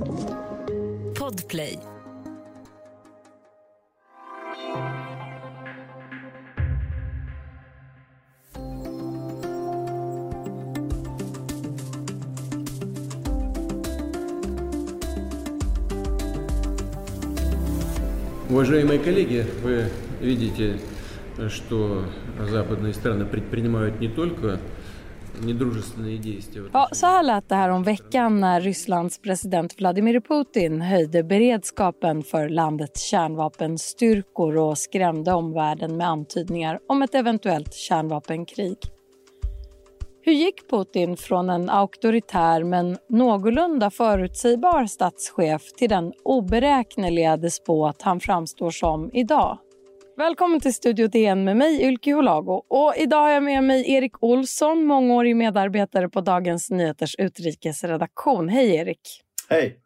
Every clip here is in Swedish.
Podplay. Уважаемые коллеги, вы видите, что западные страны предпринимают не только. Ja, så här lät det här om veckan när Rysslands president Vladimir Putin höjde beredskapen för landets kärnvapenstyrkor och skrämde omvärlden med antydningar om ett eventuellt kärnvapenkrig. Hur gick Putin från en auktoritär men någorlunda förutsägbar statschef till den oberäkneliga despot han framstår som idag? Välkommen till Studio DN med mig, Ylke Holago. Och idag har jag med mig Erik Olsson, mångårig medarbetare på Dagens Nyheters utrikesredaktion. Hej Erik! Hej!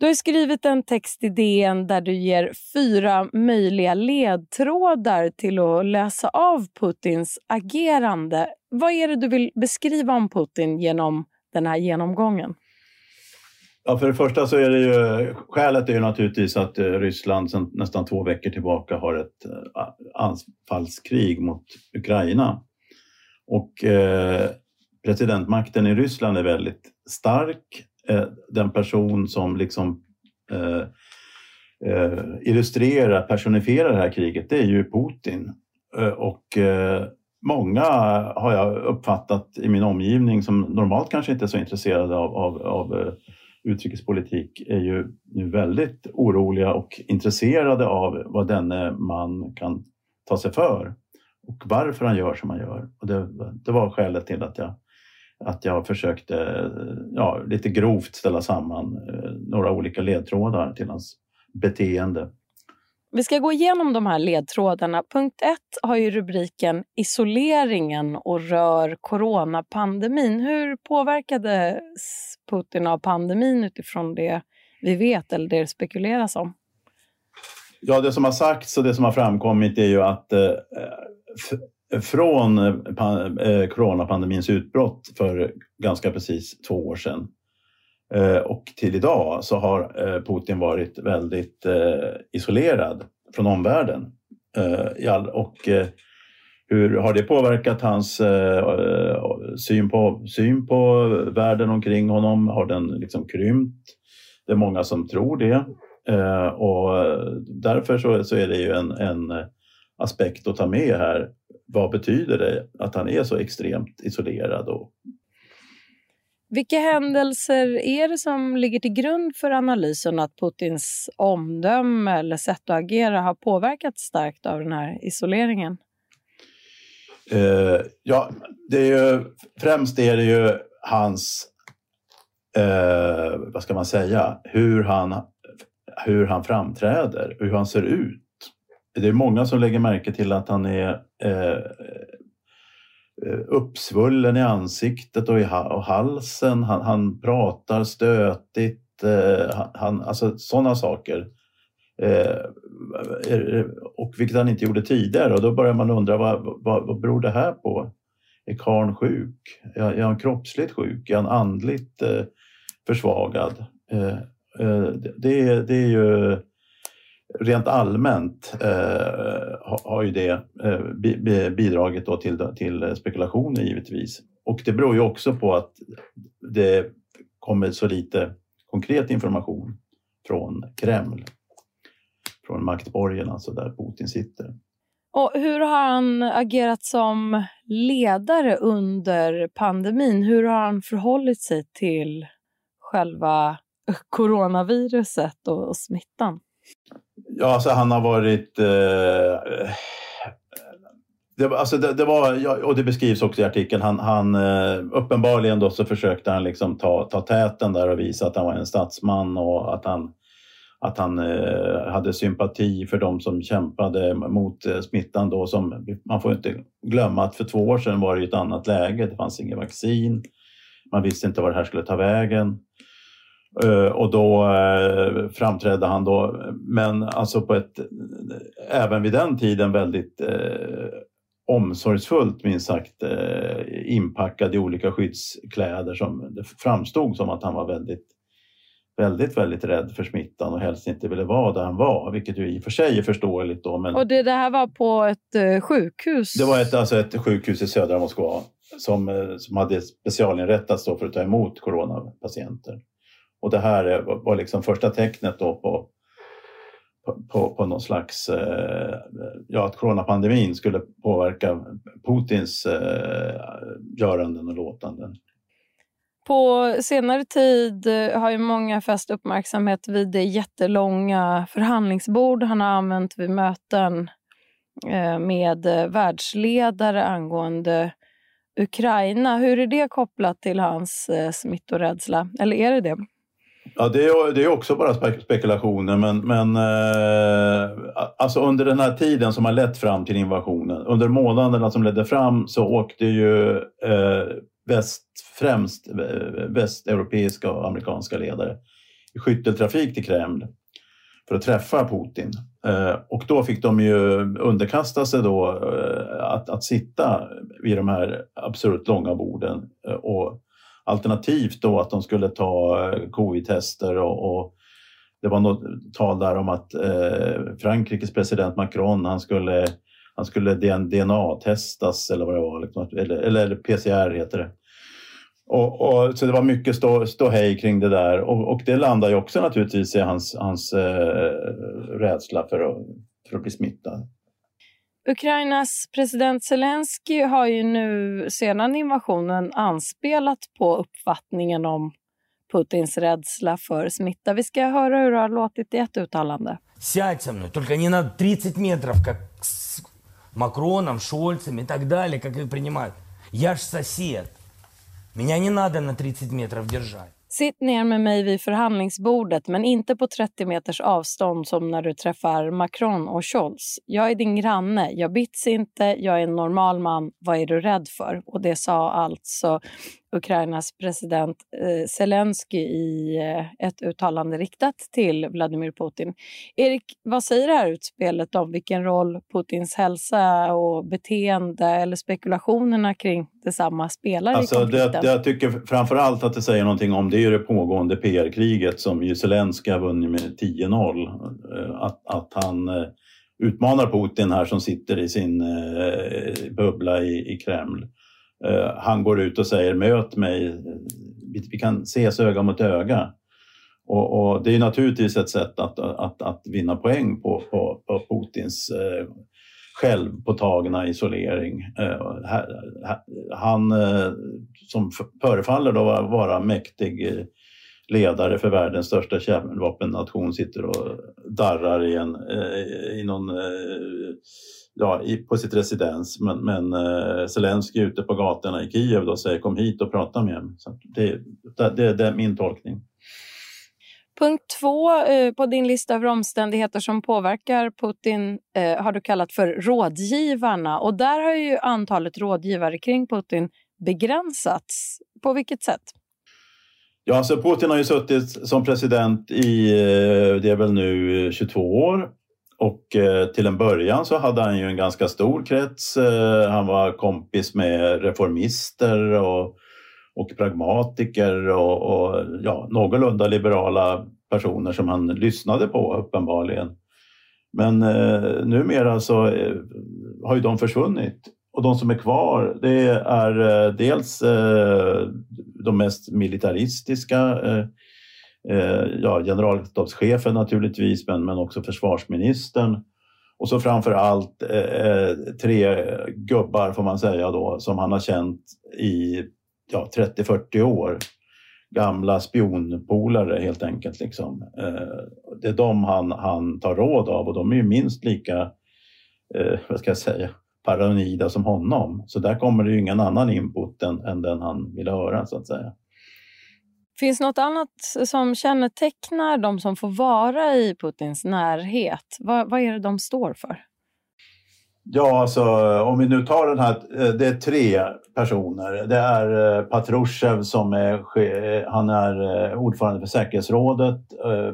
Du har skrivit en text i DN där du ger fyra möjliga ledtrådar till att läsa av Putins agerande. Vad är det du vill beskriva om Putin genom den här genomgången? Ja, för det första så är det ju, skälet är ju naturligtvis att eh, Ryssland sedan nästan två veckor tillbaka har ett eh, anfallskrig mot Ukraina. Och eh, presidentmakten i Ryssland är väldigt stark. Eh, den person som liksom eh, eh, illustrerar, personifierar det här kriget, det är ju Putin. Eh, och många har jag uppfattat i min omgivning som normalt kanske inte är så intresserade av, av, av utrikespolitik är ju nu väldigt oroliga och intresserade av vad denne man kan ta sig för och varför han gör som han gör. Och det, det var skälet till att jag, att jag försökte ja, lite grovt ställa samman eh, några olika ledtrådar till hans beteende. Vi ska gå igenom de här ledtrådarna. Punkt ett har ju rubriken Isoleringen och rör coronapandemin. Hur påverkades Putin av pandemin utifrån det vi vet eller det spekuleras om? Ja, det som har sagts och det som har framkommit är ju att eh, från eh, coronapandemins utbrott för ganska precis två år sedan Eh, och till idag så har eh, Putin varit väldigt eh, isolerad från omvärlden. Och hur har det påverkat hans syn på, syn på världen omkring honom? Har den liksom krympt? Det är många som tror det. Och därför så, så är det ju en, en aspekt att ta med här. Vad betyder det att han är så extremt isolerad och vilka händelser är det som ligger till grund för analysen att Putins omdöme eller sätt att agera har påverkats starkt av den här isoleringen? Uh, ja, det är ju, främst är det ju hans, uh, vad ska man säga, hur han, hur han framträder, hur han ser ut. Det är många som lägger märke till att han är uh, Eh, uppsvullen i ansiktet och i och halsen. Han, han pratar stötigt. Eh, han, alltså sådana saker. Eh, eh, och vilket han inte gjorde tidigare. Och då börjar man undra vad, vad, vad beror det här på? Är karln sjuk? Är, han kroppsligt sjuk? Är han andligt eh, försvagad? Eh, eh det, det är ju rent allmänt eh, har ju det eh, bidragit då till, till spekulationer givetvis. Och det beror ju också på att det kommer så lite konkret information från Kreml, från maktborgen, alltså där Putin sitter. Och hur har han agerat som ledare under pandemin? Hur har han förhållit sig till själva coronaviruset och, och smittan? Ja, alltså han har varit... Eh, det, alltså det, det, var, och det beskrivs också i artikeln, han, han, eh, uppenbarligen då så försökte han liksom ta, ta täten där och visa att han var en statsman och att han, att han eh, hade sympati för de som kämpade mot eh, smittan. Då, som, man får inte glömma att för två år sedan var det ett annat läge, det fanns inget vaccin, man visste inte var det här skulle ta vägen. Eh, och då eh, framträdde han då, men alltså på ett, även vid den tiden väldigt eh, omsorgsfullt minst sagt inpackad i olika skyddskläder som det framstod som att han var väldigt väldigt, väldigt rädd för smittan och helst inte ville vara där han var, vilket ju i och för sig är förståeligt. Då, men och det, det här var på ett sjukhus? Det var ett, alltså ett sjukhus i södra Moskva som, som hade specialinrättats för att ta emot coronapatienter. Och det här var liksom första tecknet då på, på, på någon slags, eh, ja att coronapandemin skulle påverka Putins eh, göranden och låtanden. På senare tid eh, har ju många fäst uppmärksamhet vid det jättelånga förhandlingsbord han har använt vid möten med världsledare angående Ukraina. Hur är det kopplat till hans smittorädsla? Eller är det det? Ja, det är, det är också bara spekulationer, men, men eh, alltså under den här tiden som har lett fram till invasionen, under månaderna som ledde fram så åkte ju eh, väst, främst eh, västeuropeiska och amerikanska ledare i skytteltrafik till Kreml för att träffa Putin. Eh, och då fick de ju underkasta sig då eh, att, att sitta vid de här absurt långa borden eh, och alternativt då att de skulle ta eh, covid-tester och, och det var något tal där om att eh, Frankrikes president Macron han skulle, han skulle DNA-testas eller vad det var, liksom, eller, eller PCR heter det. Och, och, så det var mycket stå, ståhej kring det där och, och, det landar ju också naturligtvis i hans, hans eh, rädsla för att, för att bli smittad. Ukrainas president Zelensky har ju nu sedan invasionen anspelat på uppfattningen om Putins rädsla för smitta. Vi ska höra hur det har låtit i ett uttalande. Сядь со мной, только не на 30 метров, как с Макроном, Шольцем и так далее, как их принимают. Я ж сосед. Меня не надо на 30 метров держать. Sitt ner med mig vid förhandlingsbordet, men inte på 30 meters avstånd som när du träffar Macron och Scholz. Jag är din granne, jag bits inte, jag är en normal man. Vad är du rädd för? Och det sa alltså Ukrainas president eh, Zelensky i eh, ett uttalande riktat till Vladimir Putin. Erik, vad säger det här utspelet om vilken roll Putins hälsa och beteende eller spekulationerna kring detsamma spelar alltså, i konflikten? Det, jag tycker framför allt att det säger någonting om det är det pågående PR-kriget som ju Zelenskyj har vunnit med 10-0. Eh, att, att han eh, utmanar Putin här som sitter i sin eh, bubbla i, i Kreml. Han går ut och säger möt mig, vi, kan ses öga mot öga. Och, och, det är naturligtvis ett sätt att, att, att vinna poäng på, på, på Putins självpåtagna isolering. Eh, han eh, som förefaller då vara mäktig eh, ledare för världens största kärnvapennation sitter och darrar i, en, i någon ja, på sitt residens. Men, men Zelenskyj ute på gatorna i Kiev då säger kom hit och prata med mig. Så det, det, det är min tolkning. Punkt två eh, på din lista över omständigheter som påverkar Putin eh, har du kallat för rådgivarna. Och där har ju antalet rådgivare kring Putin begränsats. På vilket sätt? Ja, alltså Putin har ju suttit som president i, eh, det är väl nu eh, 22 år. Och eh, till en början så hade han ju en ganska stor krets. Eh, han var kompis med reformister och, och pragmatiker och, och ja, någorlunda liberala personer som han lyssnade på uppenbarligen. Men eh, numera så eh, har ju de försvunnit och de som är kvar det är eh, dels eh, de mest militaristiska Eh, eh ja, generalstabschefen naturligtvis, men, men också försvarsministern. Och så framför allt eh, eh, tre gubbar får man säga då, som han har känt i ja, 30-40 år. Gamla spionpolare helt enkelt. Liksom. Eh, det är de han, han tar råd av och de är ju minst lika, eh, vad ska jag säga, paranoida som honom. Så där kommer det ju ingen annan input än, än den han vill höra så att säga. Finns något annat som kännetecknar de som får vara i Putins närhet? Vad, vad är det de står för? Ja, alltså om vi nu tar den här, eh, det är tre personer. Det är eh, Patrushev som är, eh, han är ordförande för säkerhetsrådet,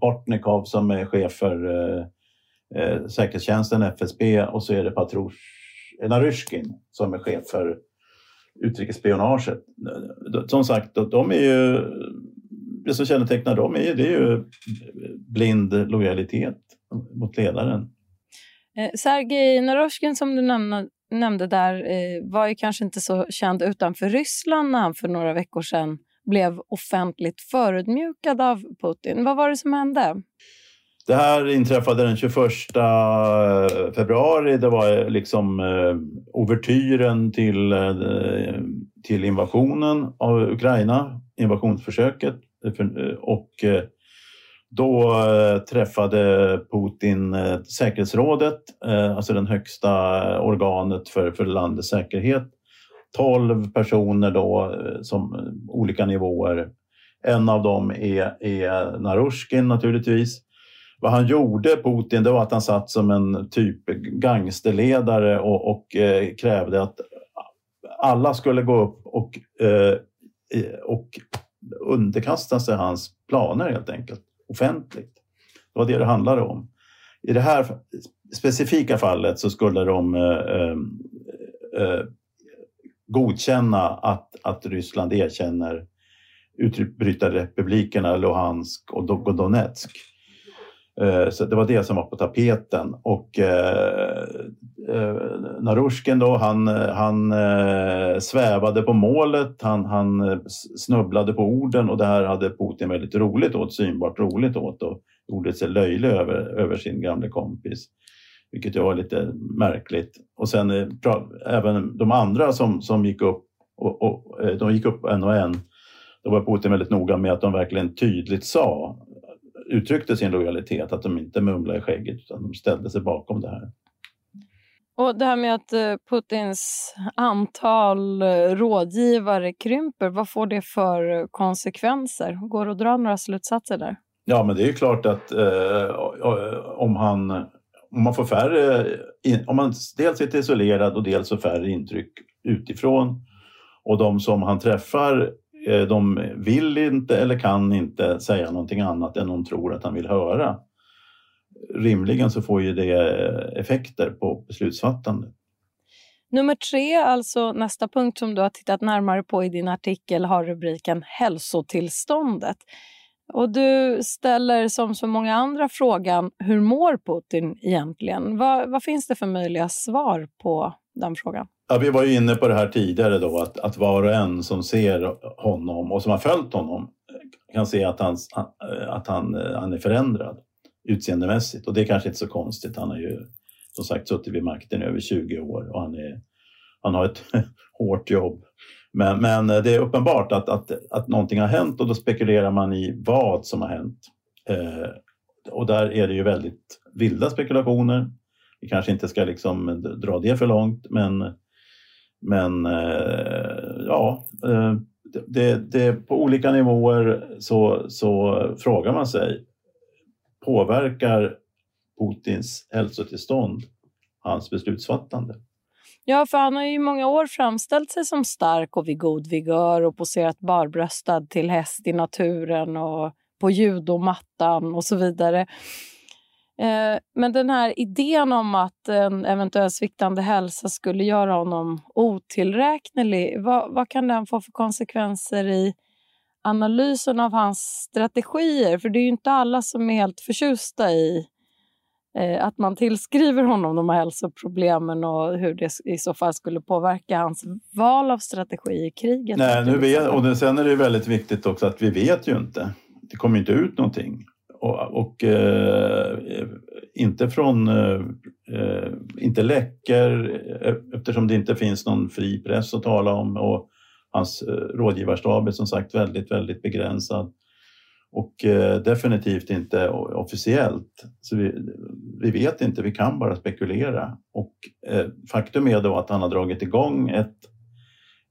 Bortnikov som är chef för säkerhetstjänsten FSB och så är det Patrush, Naryshkin som är chef för utrikesspionaget. Som sagt, de är ju det som kännetecknar dem är, det är ju blind lojalitet mot ledaren. Eh, Sergej Naroshkin som du nämnde, nämnde där eh, var ju kanske inte så känd utanför Ryssland när han för några veckor sedan blev offentligt förödmjukad av Putin. Vad var det som hände? Det här inträffade den 21 eh, februari. Det var eh, liksom eh, overtyren till, eh, till invasionen av Ukraina, invasionsförsöket. Eh, och eh, då eh, träffade Putin eh, säkerhetsrådet, eh, alltså den högsta eh, organet för, för landets säkerhet. 12 personer då eh, som eh, olika nivåer. En av dem är, är Narushkin naturligtvis. Vad han gjorde, Putin, det var att han satt som en typ gangsterledare och, och eh, krävde att alla skulle gå upp och, eh, och underkasta sig hans planer helt enkelt offentligt. Det var det det handlade om. I det här specifika fallet så skulle de eh, eh, eh godkänna att, att Ryssland erkänner utbrytarrepublikerna Luhansk och Donetsk. Eh, så det var det som var på tapeten. Och eh, eh Narushkin då, han, han eh, svävade på målet, han, han snubblade på orden och det här hade Putin väldigt roligt åt, synbart roligt åt och gjorde sig löjlig över, över sin gamle kompis. Vilket ju var lite märkligt. Och sen även de andra som, som gick upp, och, och, de gick upp en och en, då var Putin väldigt noga med att de verkligen tydligt sa uttryckte sin lojalitet, att de inte mumlade i skägget utan de ställde sig bakom det här. Och det här med att eh, Putins antal eh, rådgivare krymper, vad får det för konsekvenser? Går det att dra några slutsatser där? Ja, men det är ju klart att eh, om, han, om man får färre, om man dels är isolerad och dels får färre intryck utifrån och de som han träffar Eh, Eh, de vill inte eller kan inte säga någonting annat än de tror att han vill höra. Rimligen så får ju det eh, effekter på beslutsfattandet. Nummer tre, alltså nästa punkt som du har tittat närmare på i din artikel, har rubriken hälsotillståndet. Och du ställer som så många andra frågan, hur mår Putin egentligen? Vad, vad finns det för möjliga svar på den frågan? Ja, vi var ju inne på det här tidigare då att, att var och en som ser honom och som har följt honom kan se att, han, att han, han är förändrad utseendemässigt och det är kanske inte så konstigt. Han har ju som sagt suttit vid makten i över 20 år och han, är, han har ett hårt jobb. Men, men det är uppenbart att, att, att någonting har hänt och då spekulerar man i vad som har hänt. Eh, och där är det ju väldigt vilda spekulationer. Vi kanske inte ska liksom dra det för långt men men eh, ja, eh, det, det, på olika nivåer så, så frågar man sig, påverkar Putins hälsotillstånd hans beslutsfattande? Ja, för han har ju i många år framställt sig som stark och vid god vigör och poserat barbröstad till häst i naturen och på judomattan och så vidare. Eh, men den här idén om att en eventuell sviktande hälsa skulle göra honom otillräknelig, vad, vad kan den få för konsekvenser i analysen av hans strategier? För det är ju inte alla som är helt förtjusta i eh, att man tillskriver honom de här hälsoproblemen och hur det i så fall skulle påverka hans val av strategi i kriget. Nej, nu vet, och sen är det väldigt viktigt också att vi vet ju inte. Det kommer inte ut någonting. Och, och eh, inte från, eh, eh inte läcker eh, eftersom det inte finns någon fri press att tala om och hans eh, rådgivarstab är som sagt väldigt, väldigt begränsad. Och eh, definitivt inte officiellt. Så vi, vi vet inte, vi kan bara spekulera. Och eh, faktum är då att han har dragit igång ett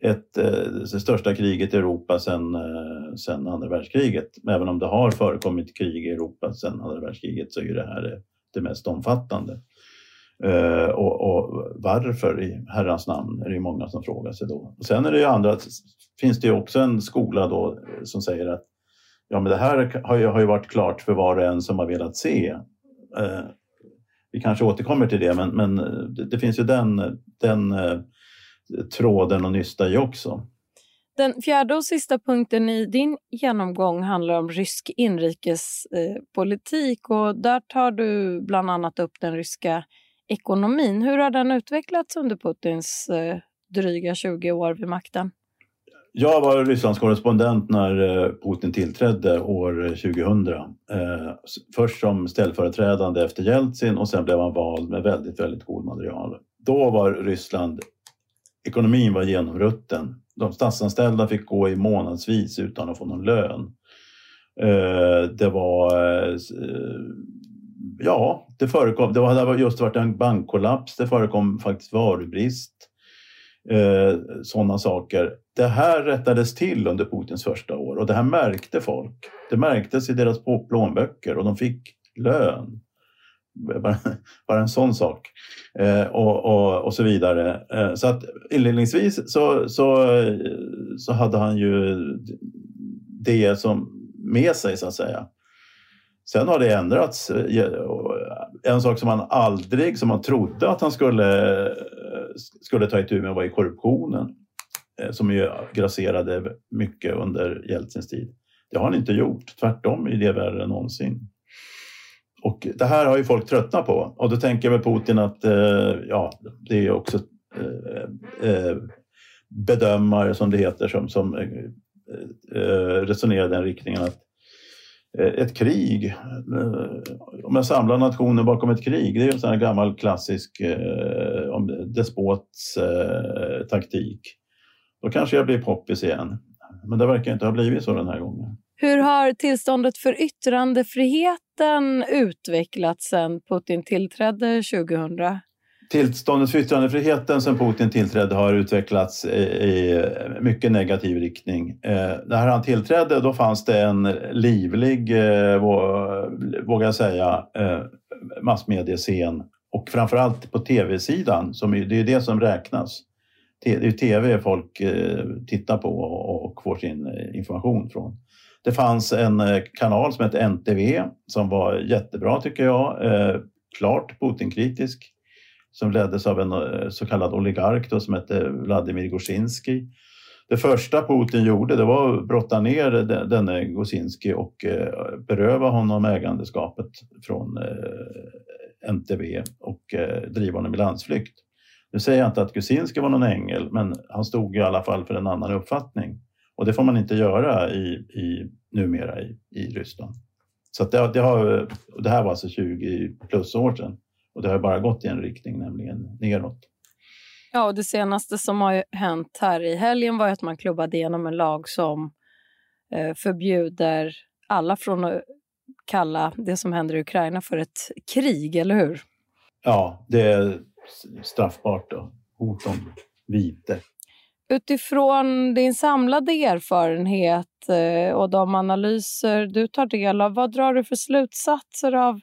ett, eh, det största kriget i Europa sedan eh, sen andra världskriget. Även om det har förekommit krig i Europa sedan andra världskriget så är det här det mest omfattande. Eh, och, och, varför i herrans namn är det många som frågar sig då. Och sen är det ju andra, finns det ju också en skola då som säger att ja, men det här har ju, har ju varit klart för var och en som har velat se. Vi kanske återkommer till det, men, men det, det finns ju den, den tråden att nysta i också. Den fjärde och sista punkten i din genomgång handlar om rysk inrikespolitik och där tar du bland annat upp den ryska ekonomin. Hur har den utvecklats under Putins eh, dryga 20 år vid makten? Jag var Rysslands korrespondent när eh, Putin tillträdde år 2000. Eh, först som ställföreträdande efter Jeltsin och sen blev han vald med väldigt, väldigt god material. Då var Ryssland, ekonomin var genomrutten. De statsanställda fick gå i månadsvis utan att få någon lön. Eh, det var eh, ja, det förekom. Det hade just varit en bankkollaps. Det förekom faktiskt varubrist. Eh, sådana saker. Det här rättades till under Putins första år och det här märkte folk. Det märktes i deras plånböcker och de fick lön. Bara, bara en sån sak. Eh, och, och, och så vidare. Eh, så att inledningsvis så, så, så hade han ju det som med sig så att säga. Sen har det ändrats. Eh, en sak som han aldrig, som man trodde att han skulle, skulle ta itu med var i korruptionen. Eh, som ju grasserade mycket under Jeltsins tid. Det har han inte gjort. Tvärtom är det värre än någonsin. Och det här har ju folk tröttnat på. Och då tänker väl Putin att eh, ja, det är också eh, eh bedömare som det heter som, som eh, eh, resonerar i den riktningen att Eh, ett krig, eh, om jag samlar nationer bakom ett krig, det är en sån här gammal klassisk eh, despots eh, taktik. Då kanske jag blir poppis igen. Men det verkar inte ha blivit så den här gången. Hur har tillståndet för yttrandefriheten utvecklats sedan Putin tillträdde 2000? Tillståndet för yttrandefriheten sen Putin tillträdde har utvecklats i mycket negativ riktning. Eh, när han tillträdde då fanns det en livlig, eh, vågar jag säga, eh, massmediescen och framförallt på tv-sidan, som det är det som räknas. Det är tv folk eh, tittar på och får sin information från. Det fanns en eh, kanal som hette NTV som var jättebra tycker jag, eh, klart Putin-kritisk som leddes av en eh, så kallad oligark då, som hette Vladimir Gorsinski. Det första Putin gjorde det var att brotta ner denne Gosinski och beröva honom ägandeskapet från NTV och driva honom i landsflykt. Nu säger jag inte att Gorsinski var någon ängel, men han stod i alla fall för en annan uppfattning. Och det får man inte göra i, i, numera i, i Ryssland. Så det, det, har, det här var alltså 20 plus år sedan. Och det har bara gått i en riktning, nämligen neråt. Ja, och det senaste som har hänt här i helgen var att man klubbade igenom en lag som eh, förbjuder alla från att kalla det som händer i Ukraina för ett krig, eller hur? Ja, det är straffbart och hot om vite. Utifrån din samlade erfarenhet eh, och de analyser du tar del av, vad drar du för slutsatser av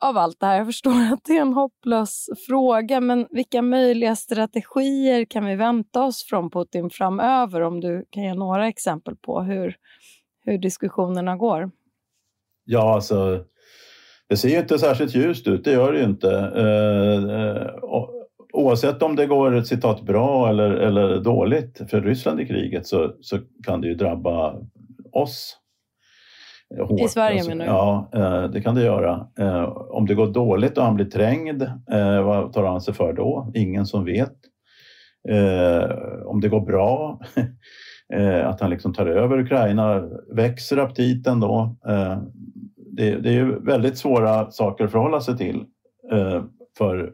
av allt det här? Jag förstår att det är en hopplös fråga, men vilka möjliga strategier kan vi vänta oss från Putin framöver? Om du kan ge några exempel på hur, hur diskussionerna går. Ja, alltså, det ser ju inte särskilt ljust ut, det gör det ju inte. Eh, eh, oavsett om det går citat bra eller, eller dåligt för Ryssland i kriget så, så kan det ju drabba oss Hårt. I Sverige alltså, menar du? Ja, eh, det kan det göra. Eh, om det går dåligt och han blir trängd, eh, vad tar han sig för då? Ingen som vet. Om det går bra, att han liksom tar över Ukraina, växer aptiten då? Det är ju väldigt svåra saker att förhålla sig till för,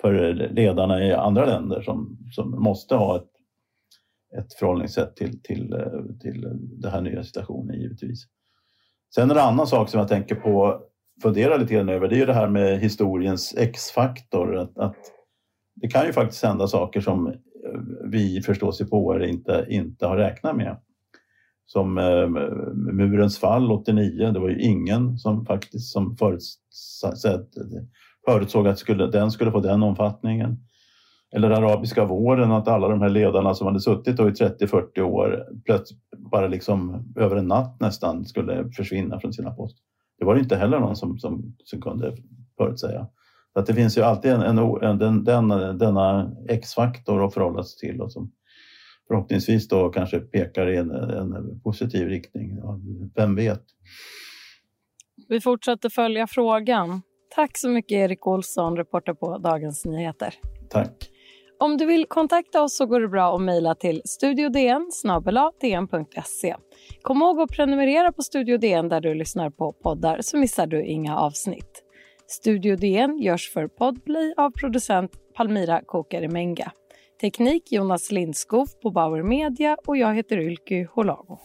för ledarna i andra länder som, som måste ha ett, ett förhållningssätt till, till, till den här nya situationen givetvis. Sen en annan sak som jag tänker på, fundera lite grann över, det är ju det här med historiens X-faktor. Att, att, det kan ju faktiskt hända saker som vi förståsigpåare inte, inte har räknat med. Som eh, murens fall 89, det var ju ingen som faktiskt som förutsåg att skulle, den skulle få den omfattningen. Eller arabiska våren, att alla de här ledarna som hade suttit i 30-40 år plötsligt bara liksom över en natt nästan skulle försvinna från sina poster. Det var det inte heller någon som, som, som kunde förutsäga. Så att det finns ju alltid en, en, en den, denna, denna X-faktor att förhålla sig till och som förhoppningsvis då kanske pekar i en, en positiv riktning. Vem vet? Vi fortsätter följa frågan. Tack så mycket Erik Olsson, reporter på Dagens Nyheter. Tack. Om du vill kontakta oss så går det bra att mejla till studiodn dn.se. Kom ihåg att prenumerera på Studio DN där du lyssnar på poddar så missar du inga avsnitt. Studio DN görs för Podplay av producent Palmira Kokare Menga. Teknik Jonas Lindskov på Bauer Media och jag heter Ylky Holago.